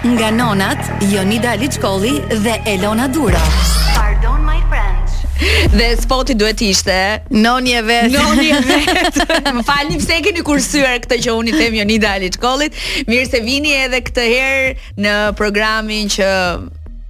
Nga nonat Jonida Aliçkolli dhe Elona Duro. Pardon my French. Dhe spoti duhet të ishte Noni e vet. Noni e vet. Më falni pse e keni kursyer këtë që unë i them Jonida Aliçkollit. Mirë se vini edhe këtë herë në programin që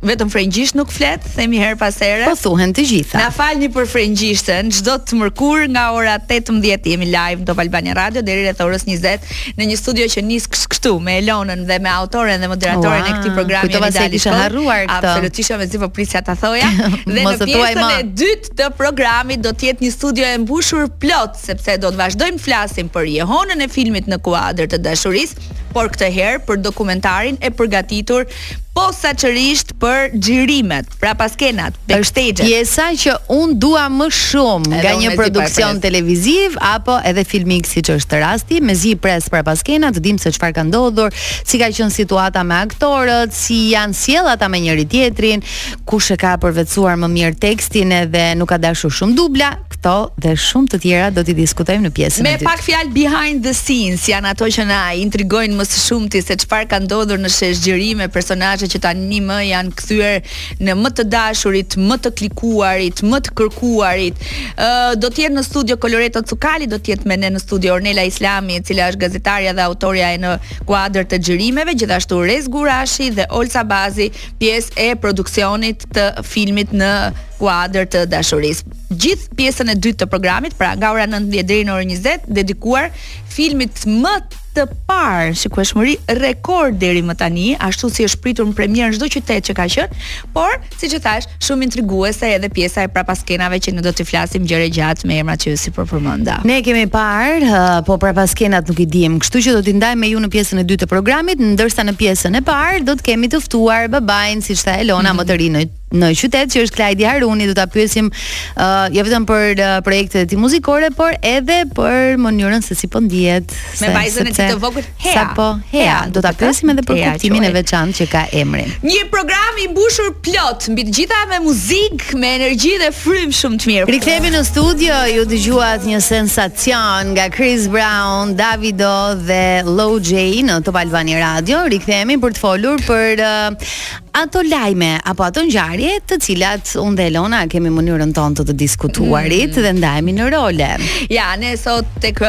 Vetëm frëngjisht nuk flet, themi herë pas here. Po thuhen të gjitha. Na falni për frëngjishten, çdo të mërkur nga ora 18 jemi live në Top Albania Radio deri rreth orës 20 në një studio që nis këtu me Elonën dhe me autoren dhe moderatoren e këtij programi. Kujtova se kisha harruar këtë herë. Absolutisht mezi po prisja ta thoja. Dhe në pjesën e dytë të programit do të jetë një studio e mbushur plot sepse do të vazhdojmë të flasim për jehonën e filmit në kuadër të dashurisë por këtë herë për dokumentarin e përgatitur posaçërisht për xhirimet, prapaskenat, backstage. Është pjesa që unë dua më shumë edhe nga një produksion televiziv apo edhe filmik siç është rasti, mezi pres prapaskenat, të dimë se çfarë ka ndodhur, si ka qenë situata me aktorët, si janë sjellë ata me njëri-tjetrin, kush e ka përvetësuar më mirë tekstin edhe nuk ka dashur shumë dubla. Këto dhe shumë të tjera do t'i diskutojmë në pjesën e dytë. Me pak fjalë behind the scenes janë ato që na intrigojnë më së shumti se çfarë ka ndodhur në sheshxhirim me personazhe që tanimë janë kthyer në më të dashurit, më të klikuarit, më të kërkuarit. Ë uh, do të jetë në studio Koloreto Cukali, do të jetë me ne në studio Ornela Islami, e cila është gazetarja dhe autorja e në kuadër të xhirimeve, gjithashtu Rez Gurashi dhe Olsa Bazi, pjesë e produksionit të filmit në kuadër të dashurisë. Gjithë pjesën e dytë të programit, pra nga ora 19 deri në orën 20, dedikuar filmit më të parë shikueshmëri rekord deri më tani, ashtu si është pritur në premierë në çdo qytet që ka qenë, por siç e thashë, shumë intriguese edhe pjesa e prapaskenave që ne do të flasim gjerë e gjatë me emrat që sipër përmenda. Ne kemi parë, uh, po prapaskenat nuk i dimë, kështu që do t'i ndajmë me ju në pjesën e dytë të programit, ndërsa në pjesën e parë do të kemi të ftuar babain, siç tha Elona, mm -hmm. më të ri në qytet që është Klajdi Haruni, do ta pyesim ë uh, jo vetëm për uh, projektet e tij muzikore, por edhe për mënyrën se si po ndihet. Me vajzën e tij të vogël Hea. Sa po Hea, do ta pyesim edhe për kuptimin e veçantë që ka emri. Një program i mbushur plot, mbi të gjitha me muzikë, me energji dhe frymë shumë të mirë. Rikthehemi në studio, ju dëgjuat një sensacion nga Chris Brown, Davido dhe Lojay në Top Albania Radio. Rikthehemi për të folur për uh, ato lajme apo ato ngjarje të cilat unë dhe Elona kemi mënyrën tonë të të diskutuarit mm. dhe ndajemi në role. Ja, ne sot tek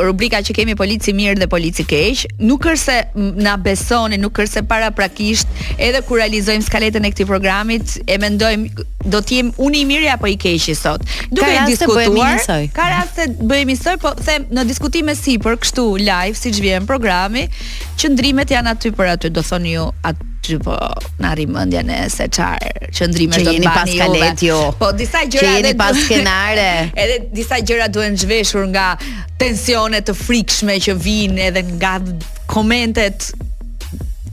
rubrika që kemi polici i mirë dhe polici i keq, nuk është se na besoni, nuk është se paraprakisht edhe kur realizojmë skaletën e këtij programit, e mendojmë do të jem unë i miri apo i keqi sot. Duke i diskutuar, ka raste bëhemi soj, po them në diskutime sipër, kështu live siç vjen programi, qëndrimet janë aty për aty, do thoni ju, atë që po na rri mendja ne se çfarë qëndrime do të mbani pas skaletës ju. Po disa gjëra jeni pas skenare. Edhe disa gjëra duhen zhveshur nga tensione të frikshme që vijnë edhe nga komente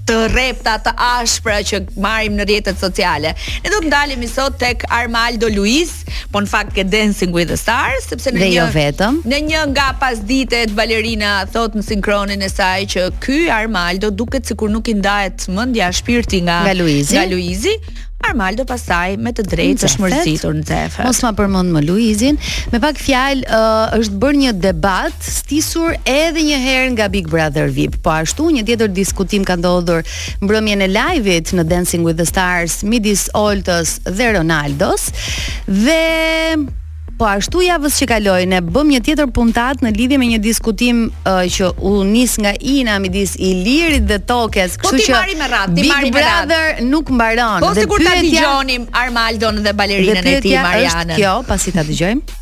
të rrepta të ashpra që marrim në rrjetet sociale. Ne do të ndalemi sot tek Armaldo Luiz, Po në fakt ke Dancing with the Stars sepse në dhe një jo vetëm. Në një nga pasditet balerina thotë në sinkronin e saj që ky Armaldo duket sikur nuk i ndahet mendja shpirti nga nga Luizi. Nga Luizi. Armaldo pastaj me të drejtë është mërzitur nxehet. Mos ma përmend më Luizin. Me pak fjalë uh, është bërë një debat i stisur edhe një herë nga Big Brother VIP. Po ashtu një tjetër diskutim ka ndodhur mbrëmjen e live-it në Dancing with the Stars midis Oltës dhe Ronaldos dhe Po ashtu javës që kaloi ne bëmë një tjetër puntatë në lidhje me një diskutim uh, që u nis nga Ina midis Ilirit dhe Tokes, po kështu që me rrat, ti Big Brother rrat. nuk mbaron. Po sikur ta dëgjonim Armaldon dhe balerinën e tij Marianën. Kjo pasi ta dëgjojmë.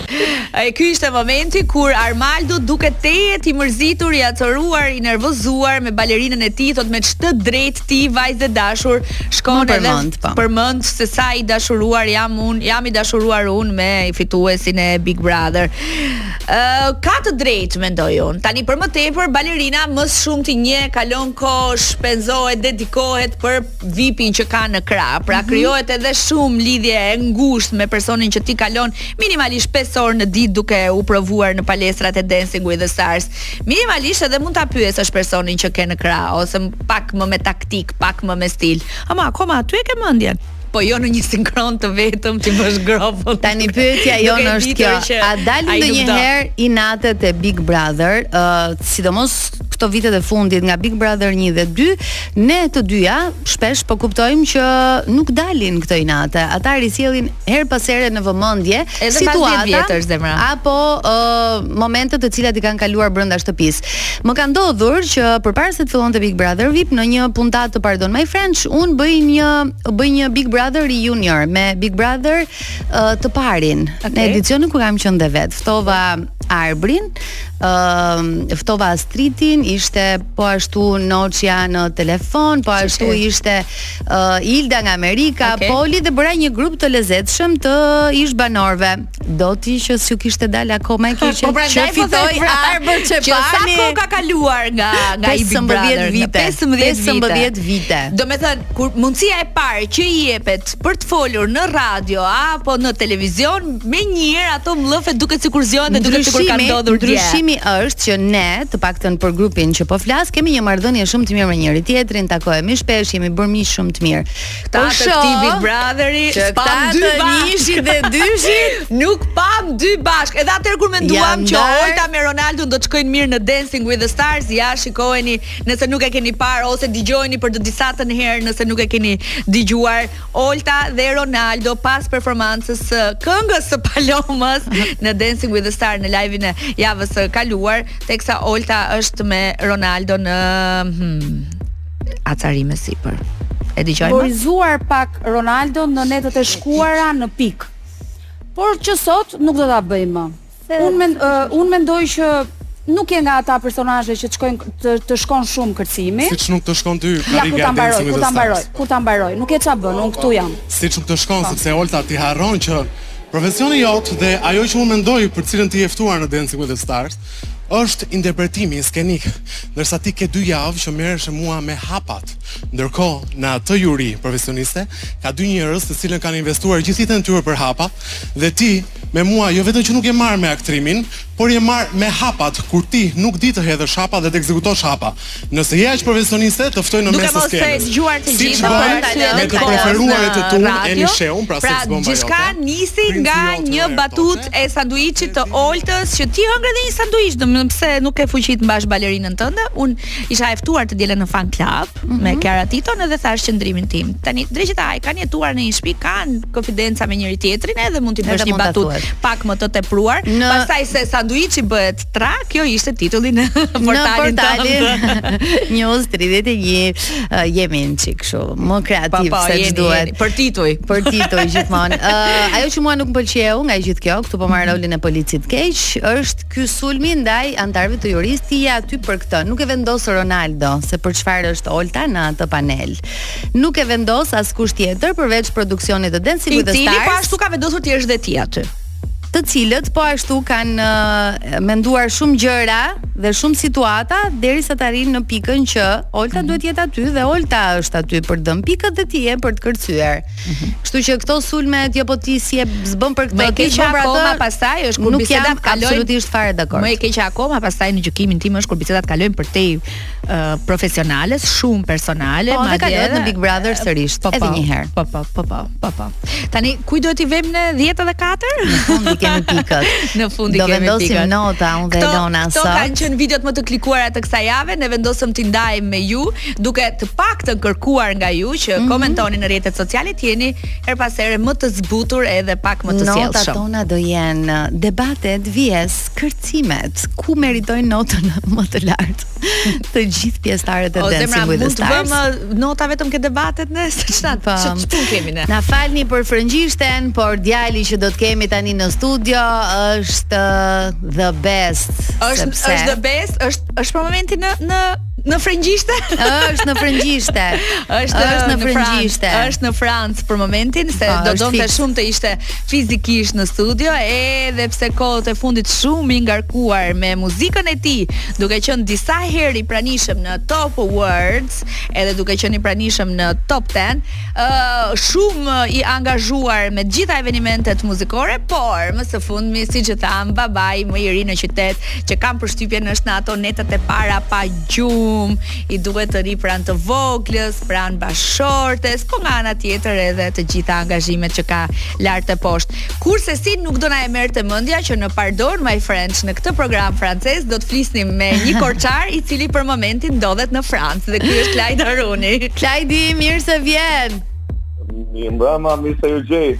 Ai ky ishte momenti kur Armaldo duket tejet i mërzitur, i acaruar, i nervozuar me balerinën e tij, thotë me ç'të drejtë ti vajzë e dashur, shkon edhe përmend, po. përmend se sa i dashuruar jam unë, jam i dashuruar unë me fituesin e Big Brother. Ë uh, ka të drejtë mendoj unë. Tani për më tepër balerina më shumë ti njeh kalon kohë, shpenzohet, dedikohet për VIP-in që ka në krah, pra mhm. krijohet edhe shumë lidhje e ngushtë me personin që ti kalon minimalisht 5 orë në ditë duke u provuar në palestrat e Dancing with the Stars. Minimalisht edhe mund ta pyesësh personin që ke në krah ose pak më me taktikë, pak më me stil. Ama akoma aty e ke mendjen po jo në një sinkron të vetëm t'i bësh gropën. Tani pyetja jonë është kjo, që a dalin ndonjëherë inatet e Big Brother, ë uh, sidomos këto vitet e fundit nga Big Brother 1 dhe 2, Ne të dy shpesh po kuptojmë që nuk dalin këto inate. Ata risjellin herë pas here në vëmendje situata apo uh, momente të cilat i kanë kaluar brenda shtëpisë. Më ka ndodhur që përpara se të fillonte Big Brother VIP në një puntatë të Pardon My French, unë bëj një bëj një Big Brother reunion me Big Brother uh, të parin. Okay. Në edicionin ku kam qenë dhe vetë, ftova Arbrin, uh, ftova Astritin, ishte po ashtu Noçja në telefon, po ashtu okay. ishte uh, Ilda nga Amerika, okay. Poli dhe bëra një grup të lezetshëm të ish banorëve. Do ti që s'u kishte dalë akoma e keqja po pra, që po fitoi Arbër Çepani. Që sa kohë ka kaluar nga nga ai Big Brother? Vite, 15 vite. 15 vite. Domethënë kur mundësia e parë që i jepet për të folur në radio apo në televizion Menjëherë ato mllëfe duket sikur zgjohen dhe duket sikur kanë ndodhur dje. Ndryshimi është që ne, të paktën për grupin që po flas, kemi një marrëdhënie shumë të mirë me njëri tjetrin, takohemi shpesh, jemi bërë miq shumë të mirë. Këta po të këtij Big Brotheri, s'pamë dy bashkë dhe dyshet, nuk pamë dy bashkë. Edhe atëherë kur menduam që Olta me Ronaldo do të shkojnë mirë në Dancing with the Stars, ja shikojeni, nëse nuk e keni parë ose dëgjojeni për të disatën herë, nëse nuk e keni dëgjuar, Olta dhe Ronaldo pas performancës së këngës së Palomës në Dancing with the Stars në live-in e javës së kaluar, teksa Olta është me Ronaldo në hmm, acarime sipër. E dëgjojmë. Favorizuar pak Ronaldo në netët e shkuara në pikë. Por që sot nuk do ta bëjmë. Unë mendoj që nuk je nga ata personazhe që të shkojnë të, të shkon shumë kërcimi. Siç nuk të shkon ty ja, mund ta mbaroj, mund ta mbaroj, mund ta mbaroj. Nuk e ça bën, unë këtu jam. Siç nuk të shkon po. sepse Olta ti harron që profesioni jot dhe ajo që unë mendoj për cilën ti je ftuar në Dancing with the Stars është interpretimi skenik, ndërsa ti ke dy javë që merresh mua me hapat. Ndërkohë, në atë juri profesioniste ka dy njerëz të cilët kanë investuar gjithë jetën e tyre për hapa dhe ti Me mua jo vetëm që nuk je marrë me aktrimin, por je marrë me hapat, kur ti nuk di të hedhësh hapa dhe të ekzekutosh hapa. Nëse je aq profesioniste, të ftoj në mes të skenës. Siç bëjnë me të preferuaret e tu, Eni Shehun, pra seks bomba jote. Pra gjithçka nisi nga një batutë e sanduiçit të Oltës, që ti hëngre dhe një sanduiç, domethënë pse nuk ke fuqi të mbash balerinën tënde? Unë Isha e ftuar të dielën në fan club mm -hmm. me mhm. Kiara Titon edhe thashë qëndrimin tim. Tani drejt, ata kanë jetuar në një shtëpi, kanë konfidenca me njëri tjetrin edhe mund të bësh një batutë pak më të tepruar. Në... Pastaj se sanduiçi bëhet tra, kjo ishte titulli në portalin tonë. News 31 uh, jemi një çikë kështu, më kreativë pa, pa, se ç'duhet. Për tituj, për tituj gjithmonë. Uh, ajo që mua nuk më pëlqeu nga gjithë kjo, këtu po marr mhm. rolin e policit të keq, është Ky sulmi ndaj anëtarëve të jurisë ti je aty për këtë, nuk e vendos Ronaldo se për çfarë është Olta në atë panel. Nuk e vendos askush tjetër përveç produksionit të Dancing with the Stars. I cili po ashtu ka vendosur të jesh dhe ti aty të cilët po ashtu kanë uh, menduar shumë gjëra dhe shumë situata derisa të arrijnë në pikën që Olta mm -hmm. duhet të jetë aty dhe Olta është aty për dhënë pikët dhe ti je për të kërcyer. Kështu që këto sulme jo po ti si e s'bën për këtë, ke qenë për atë, pastaj është kur bisedat kalojnë absolutisht fare dakord. Më e keqja akoma pastaj në gjykimin tim është kur bisedat kalojnë përtej uh, profesionale, shumë personale, po, madje edhe në Big Brother sërish, po, edhe po, një herë. Po po po po po po. Tani kujt duhet t'i vëmë ne 10 dhe 4? Në fund i kemi pikët. në fund i kemi pikët. Do vendosim nota unë dhe Elona sot. Këto kanë qenë videot më të klikuara të kësaj jave, ne vendosëm t'i ndajmë me ju. duke të paktën kërkuar nga ju që mm -hmm. komentoni në rrjetet sociale të jeni herë pas here më të zbutur edhe pak më të sjellshëm. Notat tona do jenë debatet, vjes, kërcimet, ku e meritojnë notën më të lartë. të gjithë pjesëtarët e Dancing zemra, with the Stars. Mund të bëmë nota vetëm ke debatet ne, se çfarë po. ç'të kemi ne. Na falni për frëngjishten, por djali që do të kemi tani në studio është uh, the best. Është është the best, është është për momentin në në Në frëngjishte? Është në frëngjishte. Është në frëngjishte. Është në Francë për momentin se do donte shumë të ishte fizikisht në studio, edhe pse kohët e fundit shumë i ngarkuar me muzikën e tij, duke qenë disa herë i pranishëm në Top Awards, edhe duke qenë i pranishëm në Top 10, shumë i angazhuar me të gjitha evenimentet muzikore, por më së fundmi, siç e thamë, babai më i ri në qytet, që kam përshtypjen është në ato netët e para pa gjumë, i duhet të rri pranë të voglës, pranë bashkëshortes, po nga ana tjetër edhe të gjitha angazhimet që ka lart e poshtë. Kurrsesi nuk do na e merrte mendja që në Pardon My French në këtë program francez do të flisnim me një korçar i cili për momentin ndodhet në Francë. Dhe ky është Klajdi Haruni. Klajdi, mirë se vjen. Mirëmbrëma, mirë se ju gjej.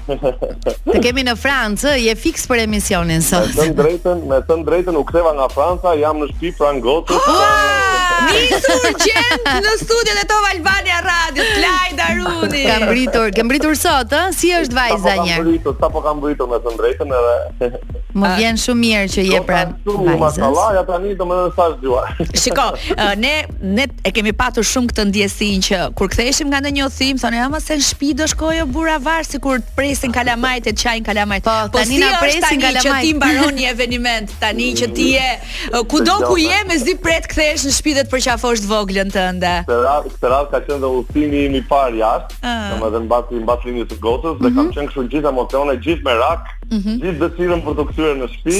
Të kemi në Francë, je fiks për emisionin sot. Me thënë të drejtën, me thënë të drejtën u ktheva nga Franca, jam në shtëpi pranë gocës. Nisur gjend në studion e Top Albania Radio, Klajdi Haruni. Ke mbërritur, ke mbërritur sot, ë? Si është vajza një? Sapo kam mbërritur me thënë të drejtën edhe. Më vjen shumë mirë që je pranë vajzës. Shumë mashallah, ja tani domethënë sa zgjuar. Shikoj, Uh, ne ne e kemi patur shumë këtë ndjesinë që kur ktheheshim nga ndonjë udhëtim, thonë ja mos e në shtëpi do shkojë burra var sikur të presin kalamajt e qajnë kalamajt. Po, po tani si na presin tani kalamajt. që ti mbaron një eveniment, tani që ti je kudo ku je mezi pret të kthehesh në shtëpi dhe të përqafosh të voglën tënde. Këtë radhë, këtë radhë ka qenë dhe udhëtimi im i parë jashtë, ah. domethënë mbas mbas lindjes së gocës dhe kam mhm. qenë kështu gjithë emocione, gjithë merak, mhm. gjithë dëshirën për t'u kthyer në shtëpi.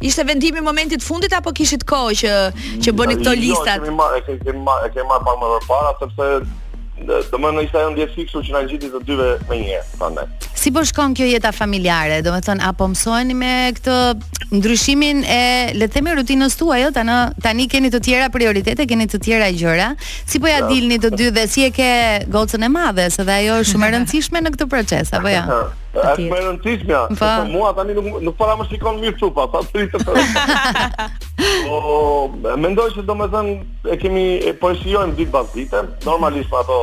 Ishte vendimi i momentit të fundit apo kishit kohë që që bënit këto listat? Jo, kemi marrë, kemi kemi marrë, kemi marrë pak më përpara sepse domethënë ishte ajo ndjesi kështu që na ngjiti të dyve me një prandaj. Si po shkon kjo jeta familjare? Domethënë a po mësoheni me këtë ndryshimin e le të themi rutinës tuaj, se tani tani keni të tjera prioritete, keni të tjera gjëra. Si po ia dilni të dy dhe si e ke gocën e madhe, se dhe ajo është shumë e rëndësishme në këtë proces apo jo? Ja? Të tjetë. Më e rëndësishmja, se po. Mua tani nuk, nuk para më shikon mirë çupa, sa të rritet. Po, Mendoj që domethënë, e kemi, e po e shijojmë ditë bas dite, normalisht me ato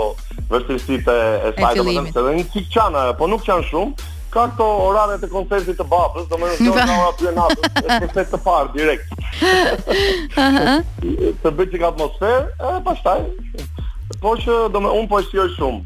vështirësitë e, e saj, domethënë, se dhe një cikë qan, po nuk qan shumë, ka këto oraret e koncertit të babës, domethënë zgjohet nga ora 2 e natës, e të përse të parë, direkt. të bëjt që ka atmosferë, e pastaj, po që domethënë unë po e shijoj shumë.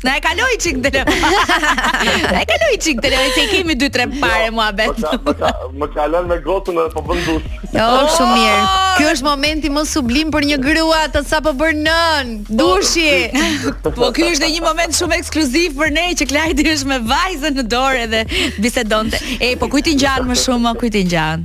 Na e kaloi çik të lëmë. Na e kaloi çik të lëmë, se i kemi 2-3 pare mua jo, bet. Më kalon me gocën dhe po bën dush. Jo, oh, shumë mirë. Ky është momenti më sublim për një grua që sapo bëhet nënë. Po, Dushi. Po ky është një moment shumë ekskluziv për ne që Klajdi është me vajzën në dorë dhe bisedonte. Ej, po kujt i ngjan më shumë, kujt i ngjan?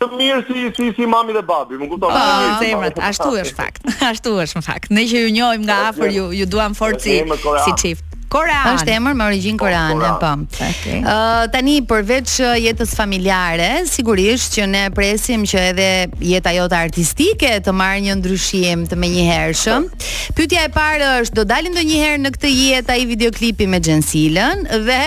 të mirë si si si mami dhe babi, më kupton? Po, po zemrat, ashtu është në fakt. Ashtu është në fakt. Ne që ju njohim nga afër ju ju duam fort si si çift. Korean. Është emër me origjinë po, koreane, po. Okej. Ë tani përveç jetës familjare, sigurisht që ne presim që edhe jeta jote artistike të marrë një ndryshim të menjëhershëm. Pyetja e parë është, do dali ndonjëherë në këtë jetë ai videoklipi me Xhensilën dhe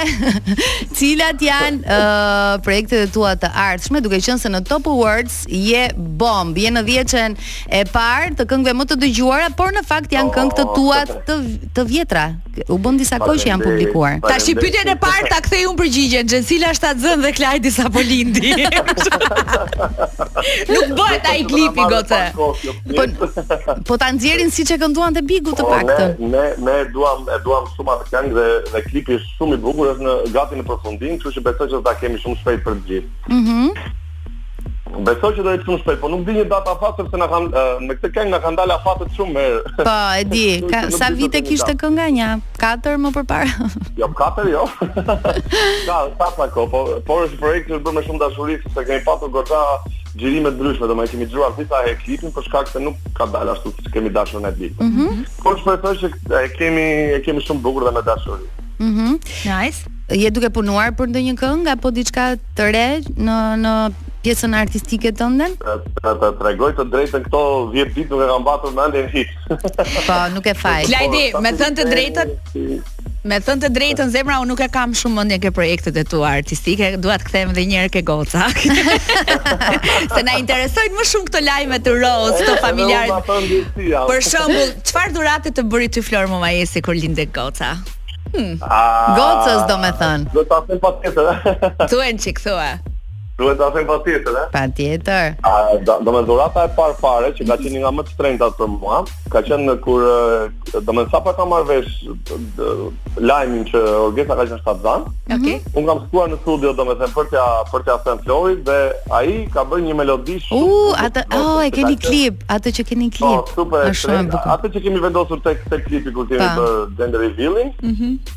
cilat janë uh, projektet e tua të ardhshme, duke qenë se në Top Awards je bombë, je në dhjetëshen e parë të këngëve më të dëgjuara, por në fakt janë këngët oh, e tua të vjetra. U bënë disa kohë që janë publikuar. Tashi pyetjen e parë ta kthej unë përgjigjen. Xhensila shtatzënë dhe Klajdi sapo lindi. Nuk bëhet ai klipi gocë. Po po ta nxjerrin siç e kënduan te Bigu të po, paktën. Ne ne ne e duam e duam shumë atë këngë dhe dhe klipi është shumë i bukur, është në gati në përfundim, kështu që besoj se do ta kemi shumë shpejt për të gjithë. Mhm. Mm Besoj që do jetë shumë shpejt, po nuk di një datë afat sepse na kanë uh, me këtë këngë na kanë dalë afatet shumë herë. Po, e di. Ka, sa vite kishte kënga nja? Katër më përpara. jo, katër jo. Ka, ka ca kohë, po, por është projekt që është bërë me shumë dashuri sepse kemi patur goxha xhirime të ndryshme, domethënë kemi xhiruar disa herë klipin për shkak se nuk ka dalë ashtu siç kemi dashur ne Big. Mhm. Mm po shpresoj që e kemi e kemi shumë bukur dhe me dashuri. Mhm. Mm nice. Je duke punuar për ndonjë këngë apo diçka të re në në pjesën artistike tënde? Të të tregoj të drejtën këto 10 ditë nuk e kam patur mendjen hiç. Po, nuk ke faj. Klajdi, me thënë të drejtën, Me thënë të drejtën zemra unë nuk e kam shumë mendjen ke projektet e tua artistike, dua të kthehem edhe një herë ke goca. Se na interesojnë më shumë këto lajmet rozë, këto familjaret. Për shembull, çfarë dhurate të bëri ty Flori Mumajesi kur lindi goca? Hmm. Ah, gocës domethënë. Duhet ta them patjetër? Tuen që këthua Duhet ta them patjetër, e? Patjetër. A, do, dome dhurata e parë fare që ka qenë nga më të shtrenjtat për mua ka qenë kur domethënë sapo kam marrë vesh lajmin që Orgesa ka qenë shtatzënë. Okej. Okay. Mhm. Unë kam shkuar në studio domethënë për t'ia për t'ia thënë Florit dhe ai ka bërë një melodi shumë. U, uh, atë oh, e keni klip, atë që keni po, klip. Po, super. Është shumë e bukur. Atë që kemi vendosur tek tek klipi kur kemi bërë Gender Revealing. Mhm.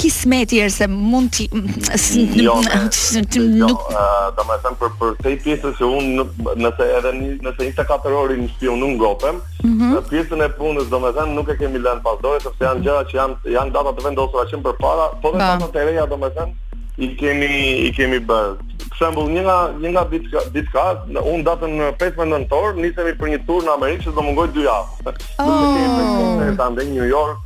kismet herës mund t'i jo, jo domethënë për përtej pjesës se unë nëse edhe nëse 24 orë rri në shtëpi unë nuk ngopem mm -hmm. pjesën e punës domethënë nuk e kemi lënë pas dore sepse janë gjëra që janë janë data të vendosura që më përpara po dhe data të reja domethënë i kemi i kemi bërë për shembull një nga një nga ditë ditë ka unë datën 15 nëntor nisemi për një tur në Amerikë që do mungoj 2 javë oh. do të jemi në New York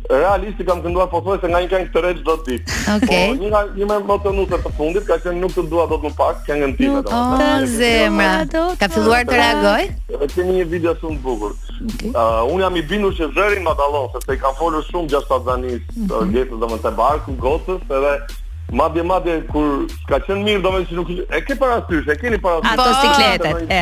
Realisht i kam kënduar pothuajse nga një këngë të re çdo ditë. Okej. Okay. Po një nga një më më të nusë të fundit ka qenë nuk të dua dot më pak, këngën time do. Oh, zemra. Ka filluar të reagojë? Është një video shumë të bukur. Okay. Uh, unë jam i bindur që zërin ma dallon sepse i kam folur shumë gjatë shtatzënisë, mm -hmm. gjetës dhe më te barku, gocës edhe Madje madje kur ka qenë mirë domethënë nuk e ke parasysh, e keni parasysh. Ato sikletet, e.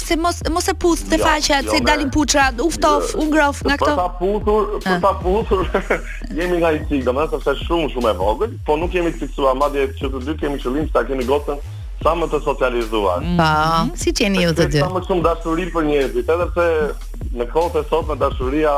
Se mos mos e puth te faqja, jo, se me... dalin puçra, u ftoh, jo, u ngroh nga këto. Për ta puthur, ah. për ta puthur, jemi nga i cik, domethënë sepse është shumë shumë e vogël, po nuk jemi të fiksuar, madje që të dy kemi qëllim ta kemi gocën sa më të socializuar. Po, mm, si jeni ju të dy? Sa më shumë dashuri për njerëzit, edhe pse në kohët e sotme dashuria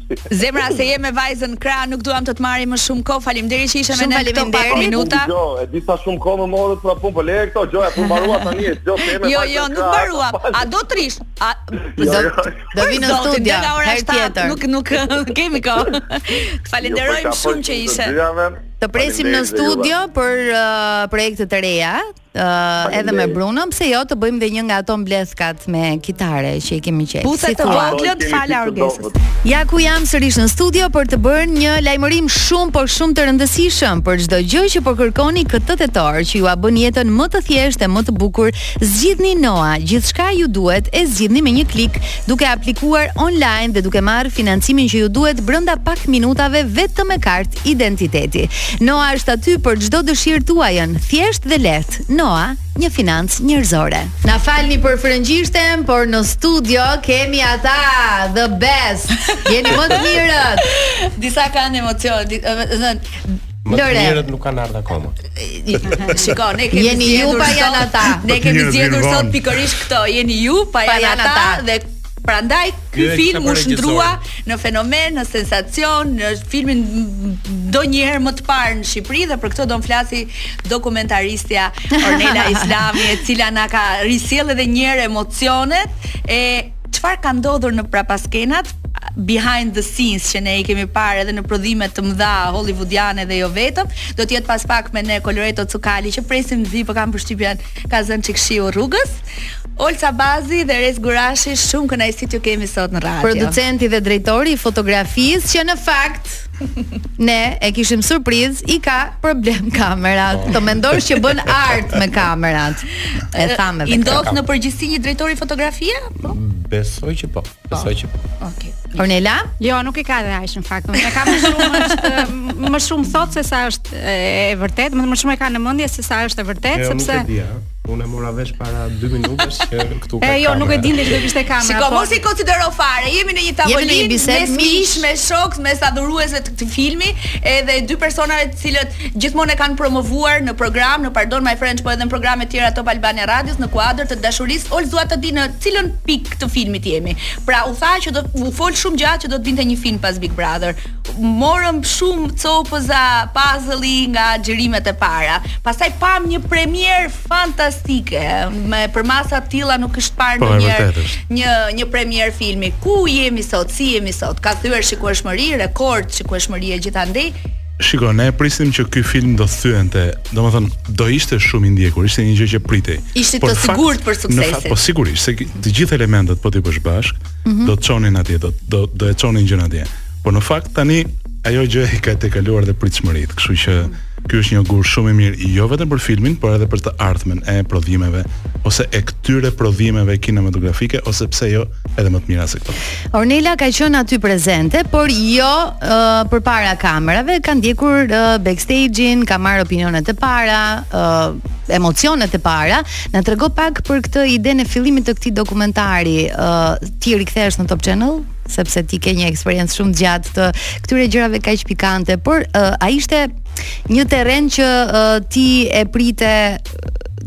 Zemra se je me vajzën krah, nuk duam të të marrim më shumë kohë. Faleminderit që ishe me ne këto pak minuta. Jo, e di sa shumë kohë më morët pra punë, po leje këto gjoja ku mbarua tani, jo tema. Jo, jo, nuk mbarua. A do të rrish? A jo, jo, jo. do vish në studio? Herë tjetër. Nuk nuk kemi kohë. Të falenderojmë shumë që ishe. Të presim në studio për uh, projekte të reja. Uh, edhe me Bruno, pse jo të bëjmë dhe një nga ato mbledhkat me kitare që i kemi qejf. Puthe atë të voglën, të fala Orgesës. Ja ku jam sërish në studio për të bërë një lajmërim shumë por shumë të rëndësishëm për çdo gjë që po kërkoni këtë tetor që jua bën jetën më të thjeshtë e më të bukur. Zgjidhni Noa, gjithçka ju duhet e zgjidhni me një klik. duke aplikuar online dhe duke marrë financimin që ju duhet brenda pak minutave vetëm me kartë identiteti. Noa është aty për çdo dëshirë tuajën, thjesht dhe lehtë. Noa, një financë njerëzore. Na falni për frëngjishten, por në studio kemi ata the best. Jeni më të mirët. Disa kanë emocion, di, Më të mirët nuk kanë ardhur akoma. Shiko, ne kemi jeni ju pa janë ata. Ne kemi zgjedhur sot pikërisht këto. Jeni ju pa janë ata dhe prandaj ky film u shndërrua në fenomen, në sensacion, në filmin ndonjëherë më të parë në Shqipëri dhe për këto do na flasi dokumentaristja Ornela Islami, e cila na ka risjellë edhe një herë emocionet e çfarë ka ndodhur në prapaskenat behind the scenes që ne i kemi parë edhe në prodhime të mëdha hollywoodiane dhe jo vetëm, do të jetë pas pak me ne Coloreto Cukali që presim, po kam përshtypjen ka zënë çik shiu rrugës. Olsa Bazi dhe Rez Gurashi, shumë kënaqësi t'ju kemi sot në radio. Producenti dhe drejtori i fotografisë që në fakt ne e kishim surprizë, i ka problem kamerat. Të mendosh që bën art me kamerat. E thamë vetë. I ndodh në përgjithësi një drejtori fotografie? Po. Besoj që po. Po. Besoj që po. Okej. Okay. Ornela? Jo, nuk e ka dhe aq në fakt. Unë e kam shumë është më shumë thot se sa është e, e vërtetë, më, më shumë e ka në mendje se sa është e vërtetë, jo, sepse Nuk e di, Unë e mora vesh para 2 minutash që këtu ka. E jo, nuk e dinte që do kishte kamera. Shiko, po. mos i konsidero fare. Jemi në një tavolinë mes miqsh, mes shokësh, mes adhuruesve të këtij filmi, edhe dy personave të cilët gjithmonë e kanë promovuar në program, në Pardon My French, po edhe në programe të tjera Top Albania Radios në kuadër të dashurisë. Olsa, dua të di në cilën pikë të filmit jemi. Pra u tha që do u fol shumë gjatë që do të vinte një film pas Big Brother. Morëm shumë copëza puzzle-i nga xhirimet e para. Pastaj pamë një premierë fantastike. Me përmasa të tilla nuk është parë po, ndonjëherë një një premierë filmi. Ku jemi sot? Si jemi sot? Ka thyer shikueshmëri, rekord shikueshmëri e gjithandej. Shiko, ne e prisnim që ky film do thyente, domethënë do ishte shumë i ndjekur, ishte një gjë që pritej. Ishit të sigurt për suksesin. Në fakt, po sigurisht, se të gjithë elementët po t'i bësh bashkë, mm -hmm. do të çonin atje, do do do e çonin gjënë atje. Po në fakt tani ajo gjë i ka tejkaluar dhe pritshmëritë, kështu që mm -hmm Ky është një gur shumë i mirë, jo vetëm për filmin, por edhe për të ardhmen e prodhimeve ose e këtyre prodhimeve kinematografike ose pse jo edhe më të mira se këto. Ornela ka qenë aty prezente, por jo uh, përpara kamerave, ka ndjekur uh, backstage-in, ka marrë opinionet e para, uh, emocionet e para. Na trego pak për këtë idenë e fillimit të këtij dokumentari, uh, ti rikthehesh në Top Channel? sepse ti ke një eksperiencë shumë të gjatë të këtyre gjërave kaq pikante, por uh, a ishte një terren që uh, ti e prite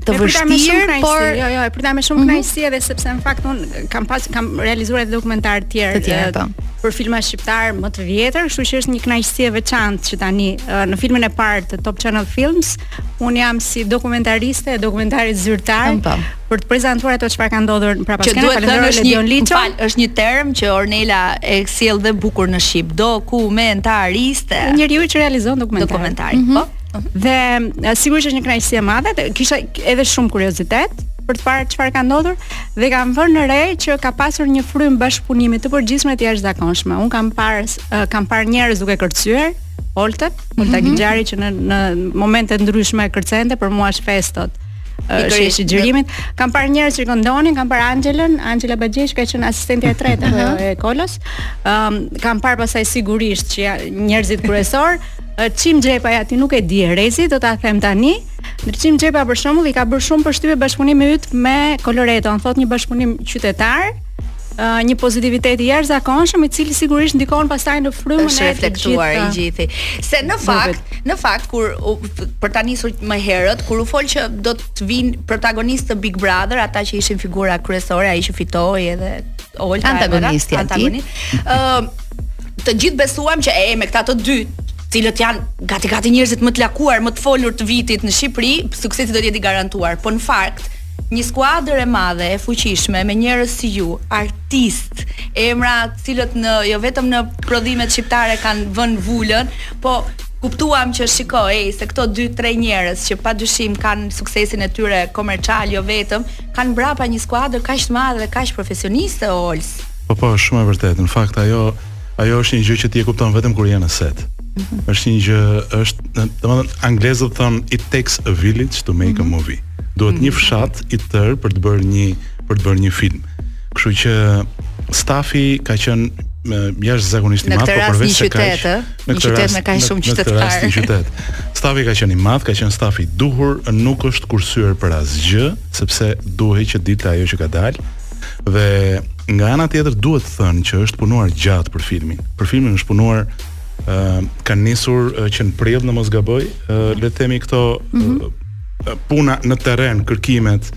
të vështirë, por jo, jo, e prita me shumë mhm. kënaqësi mm -hmm. edhe sepse në fakt un kam pas kam realizuar edhe dokumentar të tjerë të tjerë po. për filma shqiptar më të vjetër, kështu që është një kënaqësi e veçantë që tani në filmin e parë të Top Channel Films un jam si dokumentariste e dokumentarit zyrtar po. për të prezantuar ato çfarë ka ndodhur në prapaskenë. Që duhet të thënë është një Liço. Fal, është një term që Ornela e sjell dhe bukur në shqip. Dokumentariste. Njeriu që realizon dokumentar. Dokumentar, mm -hmm. po. Dhe sigurisht është një kënaqësi e madhe, kisha edhe shumë kuriozitet për të parë çfarë ka ndodhur dhe kam vënë re që ka pasur një frymë bashkëpunimi të përgjithshme të jashtëzakonshme. Un kam parë kam parë njerëz duke kërcyer, Olta, Olta mm -hmm. që në në momente të ndryshme kërcente për mua është festot sheshi i xhirimit. Kam parë njerëz që këndonin, kam parë Angelën, Angela Bagjesh ka qenë asistentja e tretë e Kolos. Ëm um, kam parë pastaj sigurisht që njerëzit kryesorë Çim Xhepa, ja ti nuk e di Rezi, do ta them tani. Çim Xhepa për shembull i ka bërë shumë përshtypje bashkëpunimi yt me Coloreton, thotë një bashkëpunim qytetar, uh, një pozitivitet i jashtëzakonshëm i cili sigurisht ndikon pastaj në frymën e të reflektuar i gjithë. Se në fakt, në fakt kur u, për ta nisur më herët, kur u fol që do të vinë protagonistë të Big Brother, ata që ishin figura kryesore, ai që fitoi edhe Olta antagonistja, antagonist. Ë të gjithë besuam që e me këta të dy të cilët janë gati gati njerëzit më të lakuar, më të folur të vitit në Shqipëri, suksesi do të jetë i garantuar. Po në fakt, një skuadër e madhe, e fuqishme me njerëz si ju, artistë, emra të cilët në jo vetëm në prodhimet shqiptare kanë vënë vulën, po kuptuam që shiko se këto 2-3 njerëz që padyshim kanë suksesin e tyre komercial jo vetëm, Kanë mbrapa një skuadër kaq të madhe dhe kaq profesioniste o Ols. Po po, është shumë e vërtetë. Në fakt ajo ajo është një gjë që ti e kupton vetëm kur je në set. Mm -hmm. Është një gjë, është, domethënë anglezët thonë it takes a village to make mm -hmm. a mhm. movie. Duhet mm -hmm. një mhm. fshat i tërë për të bërë një për të bërë një film. Kështu që stafi ka qenë jashtëzakonisht i madh, por përveç se ka në këtë rast me kaq shumë qytetarë. Në këtë rast qytet. Stafi ka qenë i madh, ka qenë stafi i duhur, nuk është kursyer për asgjë, sepse duhej që dilte ajo që ka dalë. Dhe nga ana tjetër duhet të thënë që është punuar gjatë për filmin. Për filmin është punuar ë uh, kanë nisur uh, që në prill në mos gaboj, uh, le të themi këto uh, mm -hmm. puna në terren, kërkimet,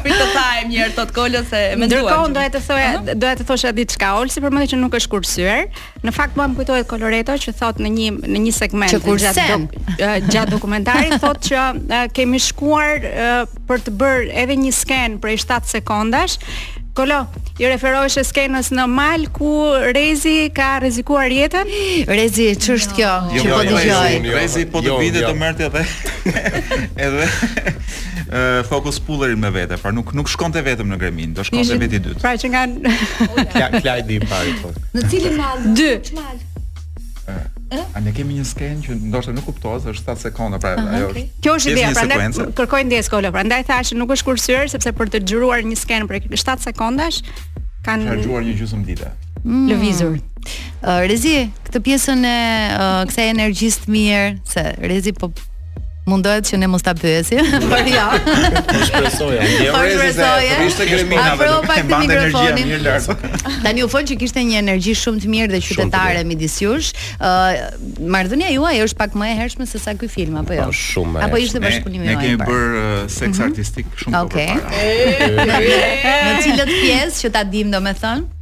Prit të thërrasim një herë tot kolën se më duan. Ndërkohë doja të thoja, doja të thosha diçka Olsi për mënyrën që nuk është kursyer. Në fakt mua më kujtohet Coloreto që thot në një në një segment që gjatë dok, gjatë dokumentarit thot që uh, kemi shkuar uh, për të bërë edhe një skenë prej 7 sekondash. Kolo, I referohesh skenës në mal ku Rezi ka rrezikuar jetën? Rezi, ç'është kjo? Jo, që jo, po jo, dëgjoj. Jo, Rezi po të binte të merrte edhe. Edhe Focus Pullerin me vete, pra nuk nuk shkonte vetëm në Gremin, do shkonte Ishin, vetë i dytë. Pra që nga Kla, Klajdi i pari, po. Në cilin mal? Dy. Ç'mal? A ne kemi një skenë që ndoshta nuk kuptohet, është 7 sekonda, pra Aha, ajo okay. është. Kjo është ideja, prandaj kërkoj ndjesë Kolo, prandaj thashë nuk është kursyer sepse për të xhiruar një skenë prej 7 sekondash kanë xhiruar një gjysmë dite. Mm. Lëvizur. Uh, Rezi, këtë pjesën e uh, kësaj energjisë të mirë, se Rezi po mundohet që ne mos ta pyesim, por jo. Po shpresoja. Po shpresoja. Ishte gremina. Afro pak te mikrofoni. Tani u fol që kishte një energji shumë të mirë dhe qytetare midis jush. Ë marrëdhënia juaj është pak më e hershme se sa ky film apo jo? Po shumë. Apo ishte bashkëpunimi juaj? Ne kemi bërë seks mhm. artistik shumë kohë para. Në cilën pjesë që ta dim domethënë?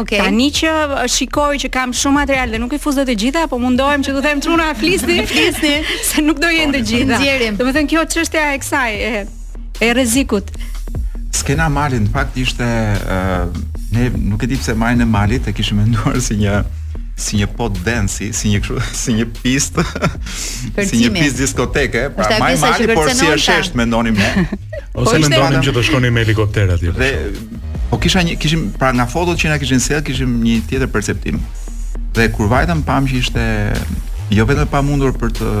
Okay. Tani që shikoj që kam shumë material dhe nuk i fus dot të gjitha, po mundohem që të them çuna flisni, flisni, se nuk do jenë të gjitha. Domethënë kjo çështja e kësaj e e rrezikut. Skena e malit në fakt ishte uh, ne nuk e di pse majën e malit e kishim menduar si një si një pole dance, si një kështu, si një pistë, si një pistë diskoteke, pra majë mali por si e sheshtë mendonim ne. Ose po mendonim që do shkonim me helikopter atje. Dhe Po kisha një kishim pra nga fotot që na kishin sjellë kishim një tjetër perceptim. Dhe kur vajtëm pamë që ishte jo vetëm e pamundur për të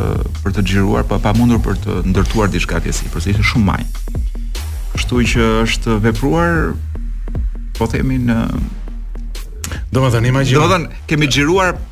për të xhiruar, po e pamundur për të ndërtuar diçka atje sipër, se ishte shumë majë. Kështu që është vepruar po themi në Domethënë imagjino. Domethënë kemi xhiruar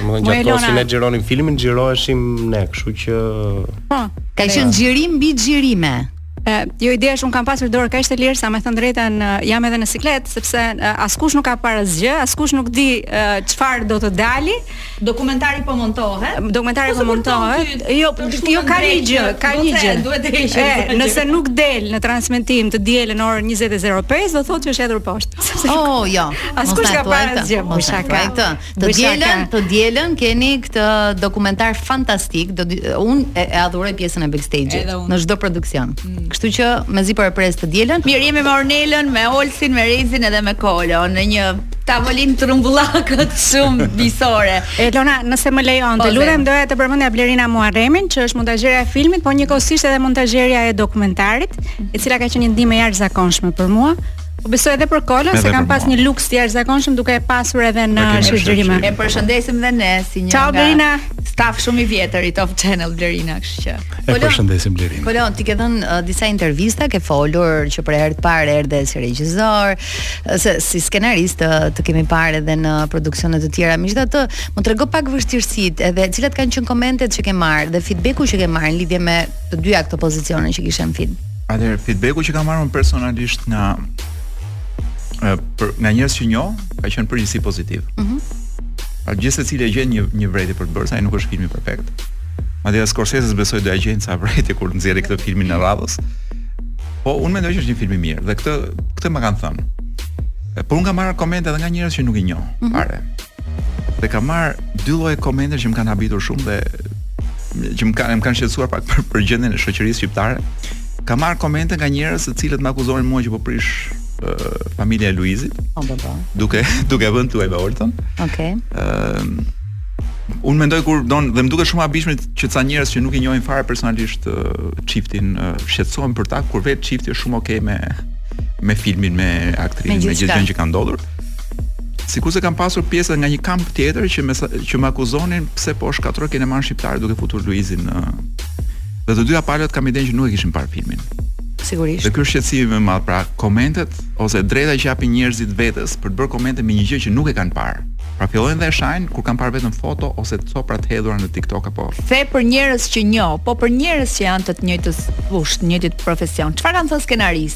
Domethënë gjatë kohës që ne xhironim filmin, xhiroheshim ne, kështu që... Po, ka qenë xhirim mbi xhirime. Uh, jo ideja është unë kam pasur dorë kaq të lirë sa me thënë të drejtën uh, jam edhe në siklet sepse uh, askush nuk ka parë asgjë, askush nuk di çfarë uh, do të dali. Dokumentari po montohet. Dokumentari po montohet. Jo, jo ka një gjë, ka një gjë. Duhet të heqë. Nëse nuk del në transmetim të dielën në orën 20:05 do të thotë që është hedhur poshtë. Sepse oh, jo. Askush s'ka parë asgjë, po shaka. Këtë. Të dielën, të dielën keni këtë dokumentar fantastik. Dhe unë e, e adhuroj pjesën e backstage-it në çdo produksion. Mm. Kështu që mezi po e pres të dielën. Mirë, jemi me Ornelën, me Olsin, me Rezin edhe me Kolon në një tavolinë të rrumbullakët shumë bisedore. Elona, nëse më lejon, të po, lutem doja të përmendja Blerina Muharremin, që është montazhierja e filmit, por njëkohësisht edhe montazhierja e dokumentarit, e cila ka qenë një ndihmë e jashtëzakonshme për mua. Po besoj edhe për Kolon se ka pas një luks të jashtëzakonshëm duke e pasur edhe në sheshxhirim. E përshëndesim dhe ne si një Ciao, nga staf shumë i vjetër i Top Channel Blerina, kështu që. E përshëndesim Blerina. Kolo, ti ke dhënë uh, disa intervista, ke folur që për herë të parë erdhe si regjisor, se si skenarist të, të kemi parë edhe në produksione të tjera. Megjithatë, më trego pak vështirësitë edhe cilat kanë qenë komentet që ke marrë dhe feedbacku që ke marrë në lidhje me të dyja këto pozicione që kishe në film. Atëherë feedbacku që kam marrë personalisht nga për nga njerëz që njoh, ka qenë në përgjithësi pozitiv. Ëh. Mm -hmm. A gjithsesi secili e gjen një një vërejtje për të bërë, se ai nuk është filmi perfekt. Madje as Scorsese besoj do ia gjejnë ca vërejtje kur të nxjerri këtë filmin e radhës. Po unë mendoj që është një film i mirë dhe këtë këtë ma kanë thënë. Por unë kam marrë komente edhe nga njerëz që nuk i njoh. Mm -hmm. Dhe kam marrë dy lloje komente që më kanë habitur shumë dhe që më kanë më kanë shqetësuar pak për, për gjendjen e shoqërisë shqiptare. Kam marrë komente nga njerëz të cilët më akuzonin mua që po prish familjen e Luizit. Po po po. Duke duke e vënë të luajë me Oltën. Okej. Okay. Ëm Unë mendoj kur don dhe më duket shumë e habitshme që ca njerëz që nuk i njohin fare personalisht çiftin uh, uh, shqetësohen për ta kur vetë çifti është shumë okay me me filmin, me aktrimin, me gjithë gjënë që ka ndodhur. Sikurse kam pasur pjesa nga një kamp tjetër që me që më akuzonin pse po shkatërroj kinemanë shqiptare duke futur Luizin në dhe të dyja palët kam idenë që nuk e kishin parë filmin. Sigurisht. Dhe ky është shqetësimi më i madh, pra komentet ose e drejta që japin njerëzit vetes për të bërë komente me një gjë që nuk e kanë parë. Pra fillojnë dhe e shajnë kur kanë parë vetëm foto ose copëra të hedhura në TikTok apo. The për njerëz që njoh, po për njerëz që janë të të njëjtës fushë, të njëjtit profesion. Çfarë kanë thënë skenarist?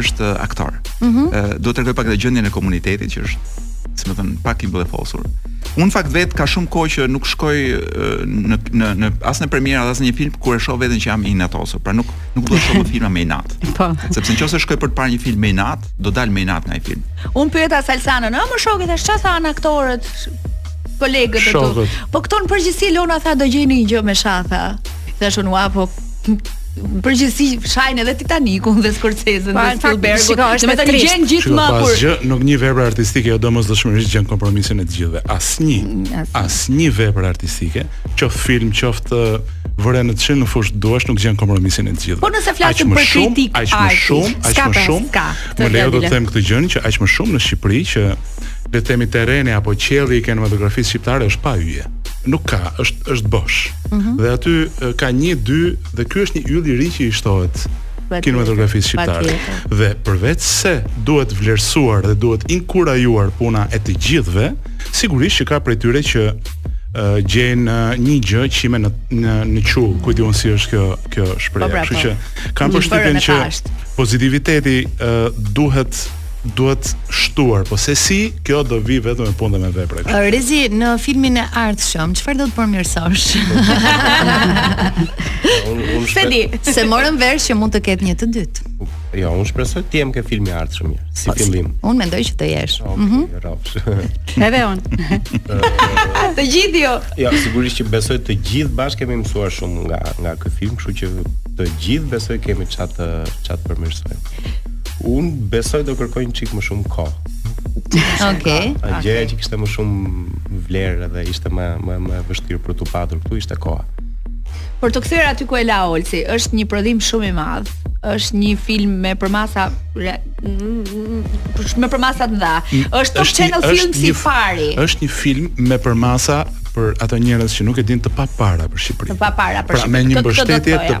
është aktor. Ëh, mm -hmm. do të tregoj pak edhe gjendjen e komunitetit që është, si me thënë, pak i blefosur. Unë në fakt vetë kam shumë kohë që nuk shkoj në në në as në premierë as në një film kur e shoh veten që jam i inatosur, pra nuk nuk dua të shoh filma me inat. Po. Sepse nëse shkoj për të parë një film me inat, do dal me inat nga ai film. Unë pyeta Salsanën, "Ë, më shokët çfarë thanë aktorët?" kolegët e tu. Po këto në përgjithësi Lona tha do gjejnë një gjë me sha tha. Thashë unë po në përgjithësi shajnë edhe Titanikun dhe Scorsese dhe Spielberg. Do të gjejnë gjithmonë kur gjë nuk një vepër artistike jo domosdoshmërisht gjen kompromisin e të gjithëve. Asnjë, mm, asnjë vepër artistike, qoftë film, qoftë uh, vëre në cilën fushë të duash nuk gjen kompromisin e të gjithëve. Po nëse flasim për kritikë, aq më shumë, aq më shumë. Më lejo të them këtë gjë që aq më shumë në Shqipëri që le të themi terreni apo qielli i kinematografisë shqiptare është pa yje. nuk ka, është është bosh. Mm -hmm. Dhe aty ka 1 2 dhe ky është një yll i ri që i shtohet kinematografisë shqiptare. Dhe përveç se duhet vlerësuar dhe duhet inkurajuar puna e të gjithëve, sigurisht që ka prej tyre që uh, gjejnë uh, një gjë qime në në në qull, ku di unë si është kjo kjo shprehje. Po, pra, Kështu po. që kam përshtypjen që pozitiviteti uh, duhet duhet shtuar, po se si, kjo do vi vetëm me punë dhe me vepre. Uh, Rezi, në filmin e ardhshëm, çfarë do të përmirësosh? unë, unë shpe... Se di, se morëm vesh që mund të ketë një të dytë. Jo, unë shpresoj të jem ke filmi ardhshëm mirë, si po, fillim. Unë mendoj që të jesh. Okay, mm -hmm. Edhe unë. të gjithë jo. Jo, sigurisht që besoj të gjithë bashkë kemi mësuar shumë nga nga ky film, kështu që të gjithë besoj kemi ça të ça të përmirësojmë. Unë besoj do kërkoj një çik më shumë kohë. Okej. Okay. Gjëja që kishte më shumë vlerë dhe ishte më më më e vështirë për t'u patur këtu ishte koha. Për t'u kthyer aty ku e la Olsi, është një prodhim shumë i madh. Është një film me përmasa me përmasa të mëdha. Mm, është Top Channel Films i pari. Është një film me përmasa për ata njerëz që nuk e dinë të papara për Shqipërinë. Të papara për Shqipërinë. Pra me një mbështetje të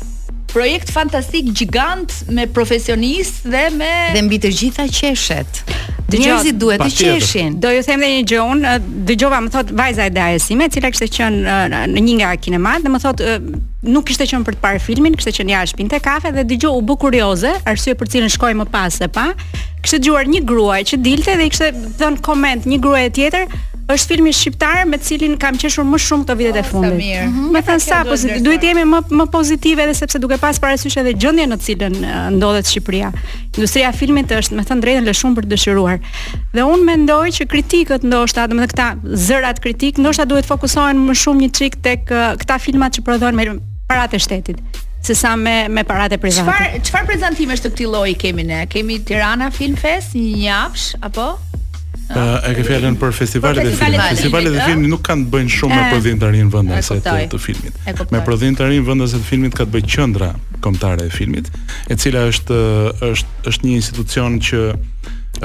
Projekt fantastik gjigant me profesionistë dhe me dhe mbi të gjitha qeshet. Njerëzit duhet të qeshin. Do ju them edhe një gjë un, dëgjova më thotë vajza e dajës sime, e cila kishte qenë në një nga kinemat dhe më thotë nuk kishte qenë për të parë filmin, kishte qenë jashtë pinte kafe dhe dëgjoi u bë kurioze, arsye për të cilën shkoi më pas ta pa. Kishte dëgjuar një grua që dilte dhe i kishte dhënë koment një gruaje tjetër, Është filmi shqiptar me të cilin kam qeshur më shumë këto vitet e oh, fundit. Sa mirë. Mhm. Me thënë sa pozitivë, duhet të jemi më më pozitivë edhe sepse duke pas parasysh edhe gjendjen në të cilën ndodhet Shqipëria. Industria e filmit është, me thënë të drejtën, lë shumë për të dëshiruar. Dhe unë mendoj që kritikët ndoshta, domethënë këta zërat kritikë, ndoshta duhet të fokusohen më shumë një çik tek këta filmat që prodhohen me parat e shtetit se sa me me paratë private. Çfarë çfarë prezantimesh të këtij lloji kemi ne? Kemi Tirana Film Fest, një javë apo? Uh, e ke fjalën për festivalet e filmit. Festivalet e filmit nuk kanë të bëjnë shumë me prodhimtarin vendase të, të filmit. Me prodhimtarinë vendase të filmit ka të bëjë qendra kombëtare e filmit, e cila është është është një institucion që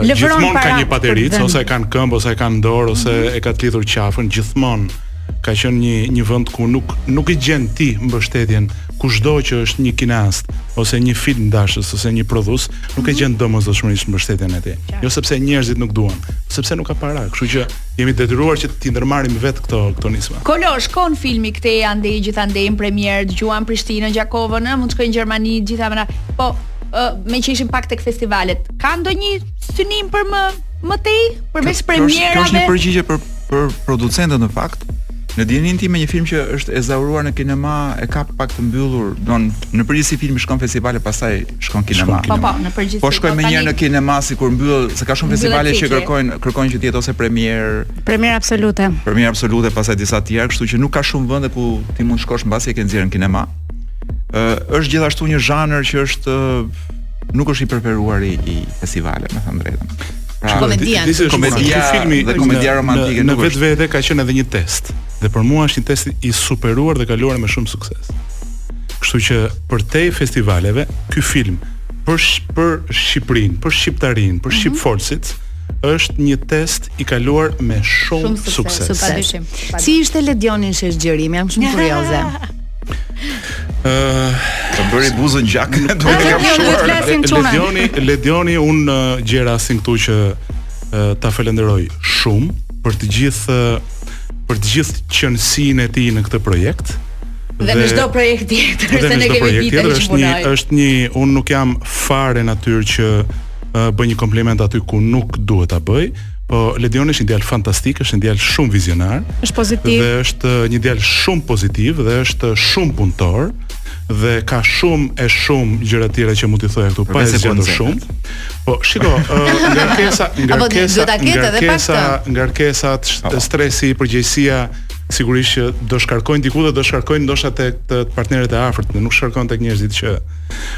gjithmonë ka një patericë ose e ka në këmbë ose e ka në dorë ose e ka të lidhur qafën gjithmonë ka qenë një një vend ku nuk nuk e gjen ti mbështetjen kushdo që është një kineast ose një filmdashës ose një prodhues nuk e mhm. gjen domosdoshmërisht mbështetjen aty. Jo sepse njerëzit nuk duan, sepse nuk ka para, kështu që jemi detyruar që t'i ndërmarrim vetë këto këto nisma. Ku do shkojë filmi këtej andej gjithandej në premierë dëgjuam Prishtinën, Gjakovën, mund të shkojë në Gjermani gjitha mëna. Po, uh, meqë ishim pak tek festivalet, ka ndonjë synim për më Më tej, përveç premierave. Kjo është një përgjigje për për producentët në fakt. Në dijeninë time një film që është e ezauruar në kinema, e ka pak të mbyllur, don në përgjithësi filmi shkon në festivale, pastaj shkon në kinema. Po po, në përgjithësi. Po shkoi menjëherë në kinema sikur mbyll, se ka shumë festivale që kërkojnë kërkojnë që të jetë ose premierë. Premierë absolute. Premierë absolute, pastaj disa të tjera, kështu që nuk ka shumë vende ku ti mund të shkosh mbasi e ke nxjerrë në kinema. Ë është gjithashtu një zhanër që është nuk është i preferuar i, i festivaleve, me thënë të drejtën. Pra, komedia, disi, komedia filmi dhe komedia romantike në, në vetvete ka qenë edhe një test. Dhe për mua është një test i superuar dhe kaluar me shumë sukses. Kështu që përtej festivaleve, ky film për sh për Shqipërinë, për shqiptarinë, për shqip mhm. folësit, mm -hmm. është një test i kaluar me shumë, shumë sukses. sukses. Si ishte Ledioni në shesh xhirimi, jam shumë kurioze. Të bëri buzën gjak Nuk të kam shuar Ledioni, Ledioni unë uh, gjej rastin këtu që uh, ta falenderoj shumë për të gjithë për të gjithë qenësinë e tij në këtë projekt dhe, dhe në çdo projekt tjetër se ne kemi vite tjetër, është një është një unë nuk jam fare natyrë që uh, bëj një kompliment aty ku nuk duhet ta bëj Po Ledioni është një djalë fantastik, është një djalë shumë vizionar. Është pozitiv. Dhe është uh, një djalë shumë pozitiv dhe është uh, shumë punëtor dhe ka shumë e shumë gjëra të tjera që mund t'i thoja këtu pa e zgjatur shumë. Po shiko, uh, ngarkesa, ngarkesa, ngarkesa, ngarkesa, stresi, përgjegjësia, sigurisht që do shkarkohen diku dhe do shkarkohen ndoshta tek partnerët e afërt, nuk shkarkon tek njerëzit që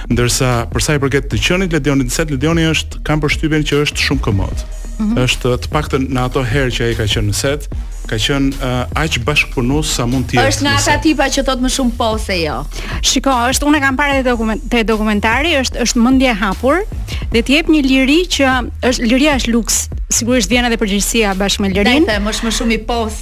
Ndërsa për sa i përket të qenit Ledioni në set, Ledioni është kam përshtypjen që është shumë komod. Mm -hmm. Është të paktën në ato herë që ai ka qenë në set, ka qenë uh, aq bashkëpunues sa mund të jetë. Është nga ata tipa që thotë më shumë po se jo. Shiko, është unë kam parë dokument te dokumentari, është është mendje e hapur dhe të jep një liri që është liria është luks. Sigurisht vjen edhe përgjegjësia bashkë me lirinë. Dhe them, është më shumë i po-së.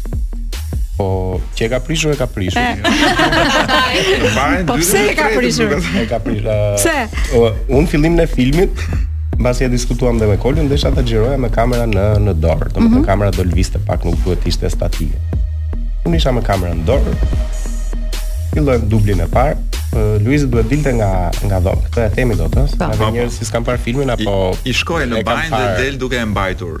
Po, që e ka prishur e ka prishur. Po pse e ka prishur? E ka prishur. Uh, pse? Uh, unë fillimin e filmit mbasi e diskutuam dhe me Kolin, desha ta xhiroja me kamera në në dorë. Domethënë mm -hmm. kamera do lëvizte pak, nuk duhet të ishte statike. Unë isha me kamerën në dorë. Fillojmë dublin e parë. Luizi duhet dilte nga nga dhomë. Këtë e themi dot, ëh. Ka njerëz që s'kan parë filmin apo i, i shkon në banjë dhe del duke e mbajtur.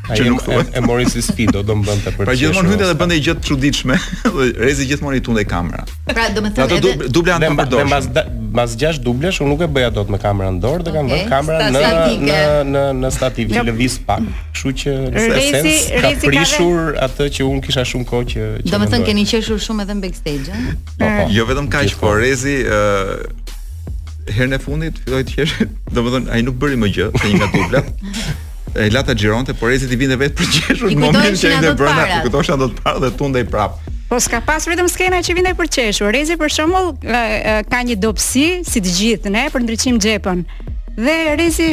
Që nuk thua. E mori si sfidë, do të më bënte për të. Pra gjithmonë hynte dhe bënte gjë të çuditshme. Rezi gjithmonë i tundej kamera. Pra domethënë edhe do të dubla anë të Mbas mbas 6 dublesh unë nuk e bëja dot me kamerën në dorë dhe kam vënë kamerën në në në në stativ që lëvizte pak, kështu që Rezi ka prishur atë që unë kisha shumë kohë që Domethënë keni qeshur shumë edhe në backstage, ëh? Po, po. Jo vetëm kaq, por Rezi herën e fundit filloi të qeshë, domethënë ai nuk bëri më gjë, se një nga dublat. e la ta xhironte, po Rezit i vinte vetë për qeshur në momentin që ishte brenda, i kujtosha dot prapë dhe tundej prap. Po s'ka pas vetëm skena që vinte për qeshur. Rezi për shembull ka një dobësi si të gjithë ne për Ndriçim Xhepën. Dhe Rezi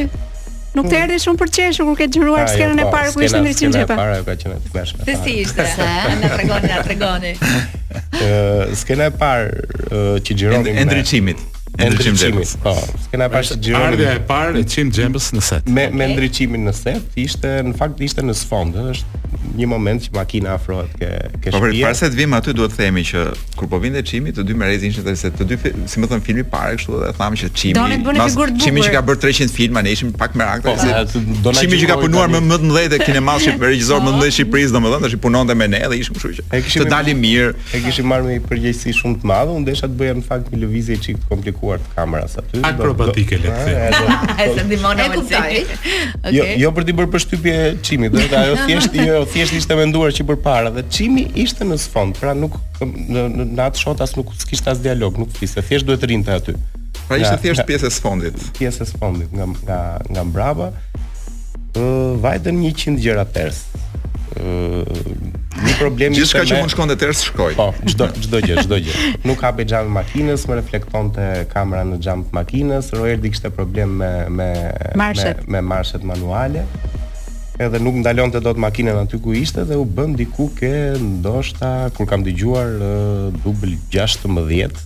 Nuk të erdhi shumë për qeshur kur ke xhiruar ah, skenën e po, parë ku ishte Ndriçim Xhepa. E para ka qenë e tmerrshme. Se si ishte? Sa na tregoni, na tregoni. Ë skena e parë që xhironim me Ndriçimin. E Ndriçimit. Po, s'kena pas të xhironin. Ardha e parë e Çim Xhepës në set. Me me Ndriçimin në set ishte në fakt ishte në sfond, është një moment që makina afrohet ke ke shtëpia. Po për para se të vim aty duhet të themi që kur po vinte Çimi, të dy me Rezin ishim se të dy si me thënë filmi i parë kështu dhe thamë që Çimi. Doni të bëni figurë të bukur. Çimi që ka bërë 300 filma, ne ishim pak merak po, se Çimi që ka punuar me më të mëdhenjtë e kinemasë si regjisorët më të mëdhenj të Shqipërisë, domethënë tashi punonte me ne dhe ishim kështu që të dalim mirë. E kishim marrë me një përgjegjësi shumë të madhe, unë desha të bëja në fakt një lëvizje çik të komplikuar të kamerës aty. Akrobatike le të themi. Sa ndihmon ai kuptoj. Jo, jo për të bërë përshtypje Çimit, do të ajo thjesht jo, thjesht ishte menduar që përpara dhe Çimi ishte në sfond, pra nuk në në, në atë shot as nuk kishte as dialog, nuk fliste, thjesht duhet të rrinte aty. Pra ishte thjesht pjesë e sfondit. Pjesë e sfondit nga nga nga mbrapa. Ë vajtën 100 gjëra ters. Ë një problem ishte Gjithçka që mund të shkonte ters shkoi. Po, çdo çdo gjë, çdo gjë. Nuk hapej xhami i makinës, më reflektonte kamera në xham të makinës, Roerdi kishte problem me me marshet. me me marshet manuale. Edhe nuk ndalonte dot makinën aty ku ishte dhe u bënë diku ke ndoshta kur kam dëgjuar uh, dubl 16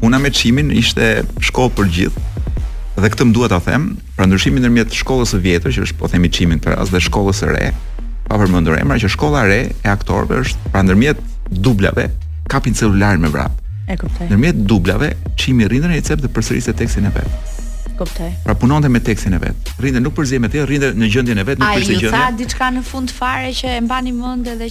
Puna me Çimin ishte shkollë për të gjithë. Dhe këtë më duhet ta them, pra ndryshimi ndërmjet shkollës së vjetër që është po themi Çimi në këtë rast dhe shkollës së re, pa përmendur emra që shkolla e re e aktorëve është pra ndërmjet dublave kapin celularin me vrap. E kuptoj. Ndërmjet dublave Çimi rrinte në një cep dhe përsëriste tekstin e vet. Kuptoj. Pra punonte me tekstin e vet. Rrinte nuk përzihej me të, rrinte në gjendjen e vet, nuk i prishej gjendja. Ai tha diçka në fund fare që e mbani mend edhe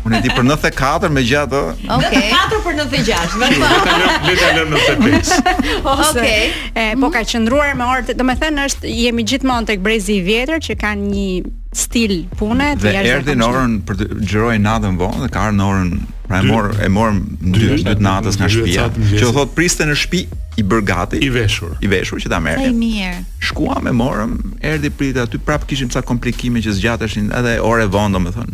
Unë e di për 94 megjithatë. Okay. 94 për 96. Le ta lëmë, le ta lëmë në suspens. Okej. E po ka qëndruar me orë, domethënë është jemi gjithmonë tek brezi i vjetër që kanë një stil pune të jashtëzakonshëm. Dhe erdhi në orën për të xhiruar natën vonë dhe ka ardhur në orën pra e morëm e morëm dy dy të natës nga shtëpia. Që do të thotë priste në shtëpi i bërë gati. I veshur. I veshur që ta merrte. Sa i mirë. Shkuam e morëm, erdhi priti aty prap kishim ca komplikime që zgjateshin edhe orë vonë domethënë.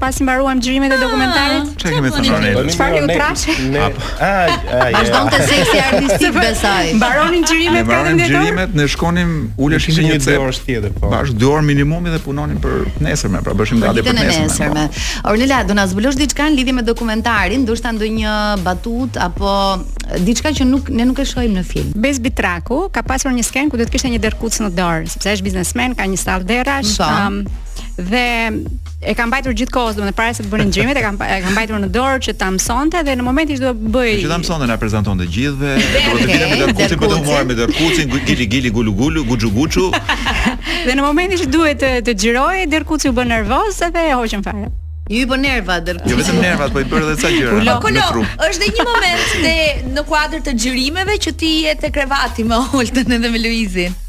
Pasi mbaruam xhirimet e dokumentarit, ah, çfarë kemi thënë Ornel? Çfarë ju thashë? Ne. Ai, ai. Vazhdon te seksioni artistik besoj. Mbaronin xhirimet këtu. Mbaronin xhirimet, ne shkonim uleshim në një cep. Bashkë tjetër po. Bash dy orë minimumi dhe punonim për të nesërmen, pra bëheshim gati për të nesërmen. Po. Ornela, do na zbulosh diçka në lidhje me dokumentarin, ndoshta ndonjë batutë apo diçka që nuk ne nuk e shohim në film. Bes Bitraku ka pasur një skenë ku do të kishte një derkuc në dorë, sepse është biznesmen, ka një stallë derrash, po. um, dhe e ka mbajtur gjithë kohës, domethënë para se të bëheshin xhirimet, e ka e ka mbajtur në dorë që ta mësonte dhe në momentin që do të bëj Që ta mësonte na prezantonte të gjithëve, do të vinte me derkucin për të humor me derkucin, gili gili gulu gulu, guxhu guxhu. dhe në momentin që duhet të të xhirojë, derkuci u bë nervoz dhe e hoqëm fare. Ju i bëri nervat derkuci. Jo vetëm nervat, po i bëri edhe ca gjëra në kolo, trup. Është dhe një moment te në kuadër të xhirimeve që ti je te krevati me Oltën edhe me Luizin.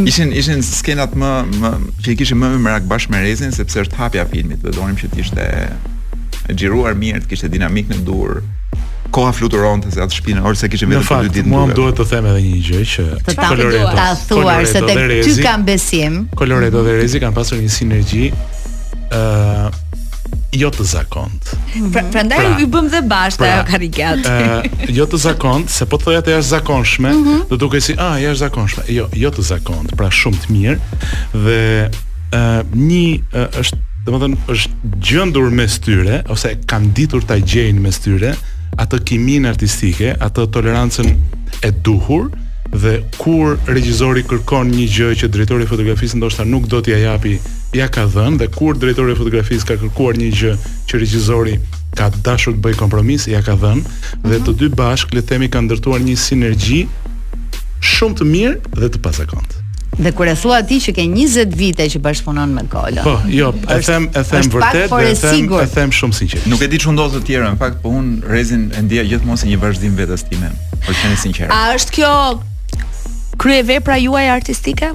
Ishin ishin skenat më më që i kishim më merak bashkë me Rezin sepse është hapja e filmit dhe donim që të ishte e xhiruar mirë, të kishte dinamikën e duhur. Koha fluturonte se atë shpinë ne e kishim vetëm për dy ditë. Mua më duhet të them edhe një gjë që të ta Koloreto, ta thuash se tek ty kam besim. Koloreto dhe Rezi kanë pasur një sinergji ë uh, jo të zakontë. Pra, prandaj pra, ju bëmë dhe bashkë pra, ajo karriget. Ë, jo të zakontë, se po thoja të jashtëzakonshme, mm -hmm. do dukej si, ah, jashtëzakonshme. Jo, jo të zakontë, pra shumë të mirë dhe ë uh, një uh, është, domethënë, është gjendur mes tyre ose kanë ditur ta gjejnë mes tyre atë kiminë artistike, atë tolerancën e duhur, dhe kur regjizori kërkon një gjë që drejtori i fotografisë ndoshta nuk do t'ia japi ia ka dhënë dhe kur drejtori i fotografisë ka kërkuar një gjë që regjizori ka dashur të bëjë kompromis, ia ka dhënë mm -hmm. dhe mhm. të dy bashkë le të themi kanë ndërtuar një sinergji shumë të mirë dhe të pazakontë. Dhe kur e thua ti që ke 20 vite që bashkëpunon me Kolon. Po, jo, e them, e them vërtet, e them, e them shumë sinqerisht. Nuk e di ç'u ndodh të tjerëve, në fakt po unë Rezin e ndieja gjithmonë si një vazhdim i vetes time, për të qenë i sinqertë. A është kjo kryevepra juaj artistike?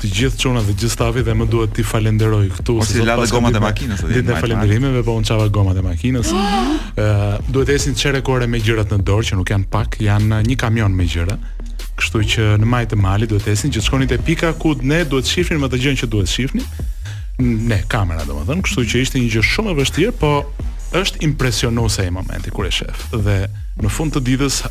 të gjithë çunat dhe gjithë stafi dhe më duhet t'i falenderoj këtu se s'i latë gomat e makinës atë. Dita e falënderimeve po unë çava gomat e makinës. Ë duhet të ecnin çerek ore me gjërat në dorë që nuk janë pak, janë një kamion me gjëra. Kështu që në majë të malit duhet të ecnin që të shkonin te pika ku ne duhet të shihnim atë gjënë që duhet të shihnim në kamera domethënë, kështu që ishte një gjë shumë e vështirë, po është impresionuese ai momenti kur e shef. Dhe në fund të ditës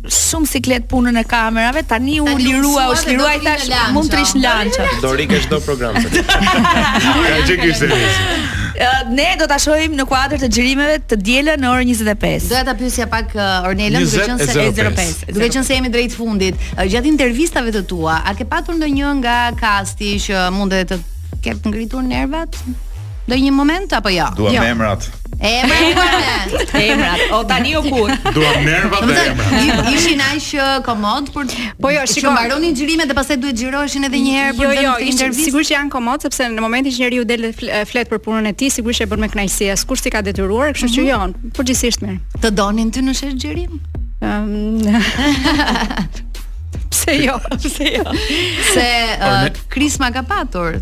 Shumë siklet punën e kamerave, tani u lirua, u lirua tash mund të rrish në lança. Do rrijë çdo program. Ka gjë kishte Ne do ta shohim në kuadër të xhirimeve të dielën në orën 20. Doja ta pyesja pak uh, Ornelën, duke qenë se 05. Duke qenë se jemi drejt fundit, uh, gjatë intervistave të tua, a ke patur ndonjë nga kasti që mund të të ketë ngritur nervat? Do një moment apo jo? Dua jo. emrat. Emra e Emrat. O tani o kur. Duam nerva dhe emra. Ishin aq komod për Po jo, shikoj. Mbaronin xhirimet dhe pastaj duhet xhiroheshin edhe një herë për jo, jo, këtë intervistë. Sigurisht janë komod sepse në momentin që njeriu del dhe flet për punën e tij, sigurisht e bën me kënaqësi, askush s'i ka detyruar, kështu që mhm. jo, përgjithësisht mirë. Të donin ty në shesh xhirim? Ehm. Pse jo? Pse jo? Se Kris uh, ma ka patur